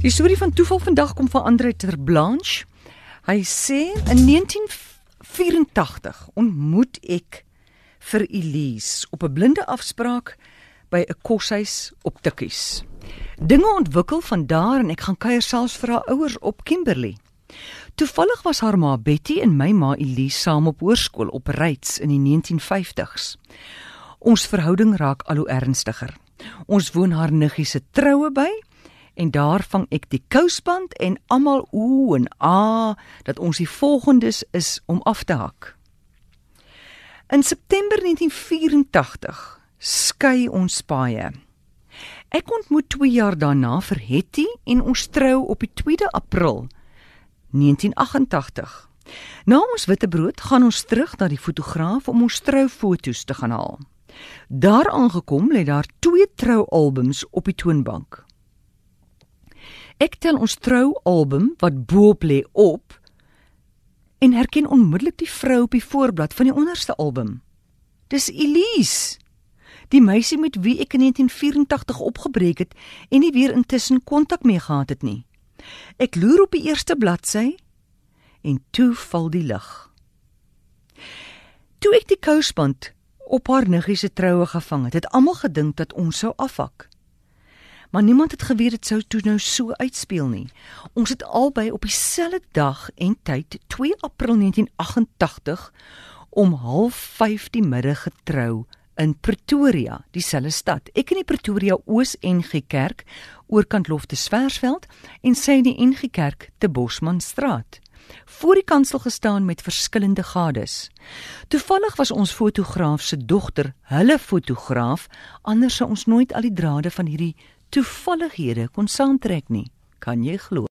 Die storie van toeval vandag kom van Andre Ter Blanche. Hy sê in 1984 ontmoet ek vir Elise op 'n blinde afspraak by 'n koshuis op Tikkies. Dinge ontwikkel van daar en ek gaan kuier selfs vir haar ouers op Kimberley. Toevallig was haar ma Betty en my ma Elise saam op hoërskool op Ryds in die 1950s. Ons verhouding raak al hoe ernstiger. Ons woon haar niggie se troue by en daar vang ek die kousband en almal o en a dat ons die volgendes is om af te hak. In September 1984 skei ons paaie. Ek ontmoet 2 jaar daarna vir Hetty en ons trou op die 2de April 1988. Na ons witbrood gaan ons terug na die fotograaf om ons troufoto's te gaan haal. Daar aangekom lê daar twee troualbums op die toonbank. Ek tel ons troualbum wat bo-op lê op en herken onmiddellik die vrou op die voorblad van die onderste album. Dis Elise. Die meisie met wie ek in 1984 opgebreek het en nie weer intussen kontak mee gehad het nie. Ek loer op die eerste bladsy en toe val die lig. Toe ek die kousband op haar niggie se troue gevang het, het almal gedink dat ons sou afhak. Maar niemand het geweet dit sou toe nou so uitspeel nie. Ons het albei op dieselfde dag en tyd, 2 April 1988, om 05:30 die middag getrou in Pretoria, dieselfde stad. Ek in die Pretoria Oos NG Kerk, oorkant Loftusversveld en sy in die NG Kerk te Bosmanstraat voor die kansel gestaan met verskillende gades. Toevallig was ons fotograaf se dogter hulle fotograaf, anders sou ons nooit al die drade van hierdie toevallighede kon saamtrek nie. Kan jy glo?